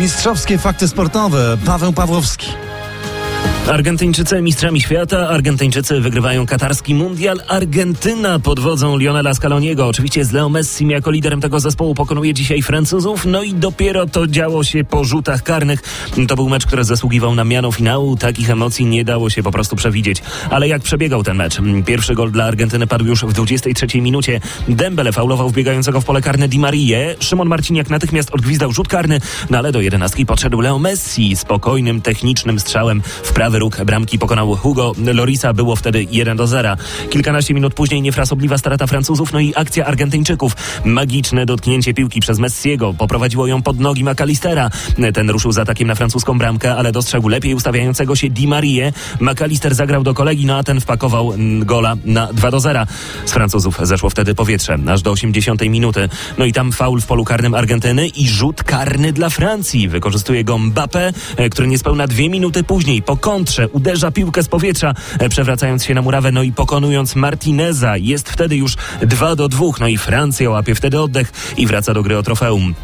Mistrzowskie fakty sportowe. Paweł Pawłowski. Argentyńczycy mistrzami świata, Argentyńczycy wygrywają katarski mundial, Argentyna pod wodzą Lionela Scaloniego, oczywiście z Leo Messi jako liderem tego zespołu pokonuje dzisiaj Francuzów, no i dopiero to działo się po rzutach karnych. To był mecz, który zasługiwał na miano finału, takich emocji nie dało się po prostu przewidzieć. Ale jak przebiegał ten mecz? Pierwszy gol dla Argentyny padł już w 23 minucie. Dembele faulował wbiegającego w pole karne Di Maria. Szymon Marciniak natychmiast odgwizdał rzut karny, no ale do jedenastki podszedł Leo Messi spokojnym, technicznym strzałem w prawy róg bramki pokonał Hugo Lorisa. Było wtedy 1 do 0. Kilkanaście minut później niefrasobliwa strata Francuzów, no i akcja Argentyńczyków. Magiczne dotknięcie piłki przez Messiego poprowadziło ją pod nogi McAllistera. Ten ruszył z atakiem na francuską bramkę, ale dostrzegł lepiej ustawiającego się Di Marie. McAllister zagrał do kolegi, no a ten wpakował gola na 2 do 0. Z Francuzów zeszło wtedy powietrze, aż do 80 minuty. No i tam faul w polu karnym Argentyny i rzut karny dla Francji. Wykorzystuje go Mbappé, który niespełna dwie minuty później po kontrze uderza piłkę z powietrza, e, przewracając się na murawę, no i pokonując Martineza. Jest wtedy już 2 do 2, no i Francja łapie wtedy oddech i wraca do gry o trofeum.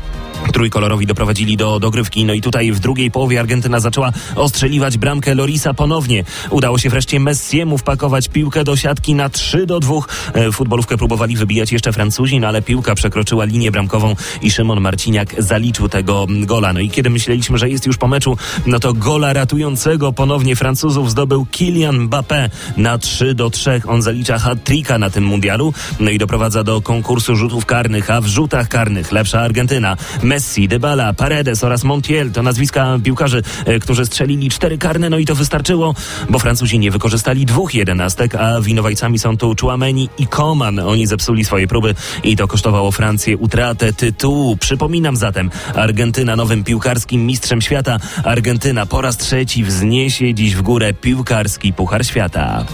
Trójkolorowi doprowadzili do dogrywki, no i tutaj w drugiej połowie Argentyna zaczęła ostrzeliwać bramkę Lorisa ponownie. Udało się wreszcie Messiemu wpakować piłkę do siatki na 3 do 2. E, futbolówkę próbowali wybijać jeszcze Francuzi, no ale piłka przekroczyła linię bramkową i Szymon Marciniak zaliczył tego gola. No i kiedy myśleliśmy, że jest już po meczu, no to gola ratującego ponownie Francuzów zdobył Kylian Mbappé na 3 do 3. On zalicza hat-tricka na tym mundialu, no i doprowadza do konkursu rzutów karnych, a w rzutach karnych lepsza Argentyna. Messi, Dybala, Paredes oraz Montiel to nazwiska piłkarzy, e, którzy strzelili cztery karne, no i to wystarczyło, bo Francuzi nie wykorzystali dwóch jedenastek, a winowajcami są tu Chouameni i Coman. Oni zepsuli swoje próby i to kosztowało Francję utratę tytułu. Przypominam zatem, Argentyna nowym piłkarskim mistrzem świata. Argentyna po raz trzeci wzniesie dziś w górę piłkarski Puchar Świata.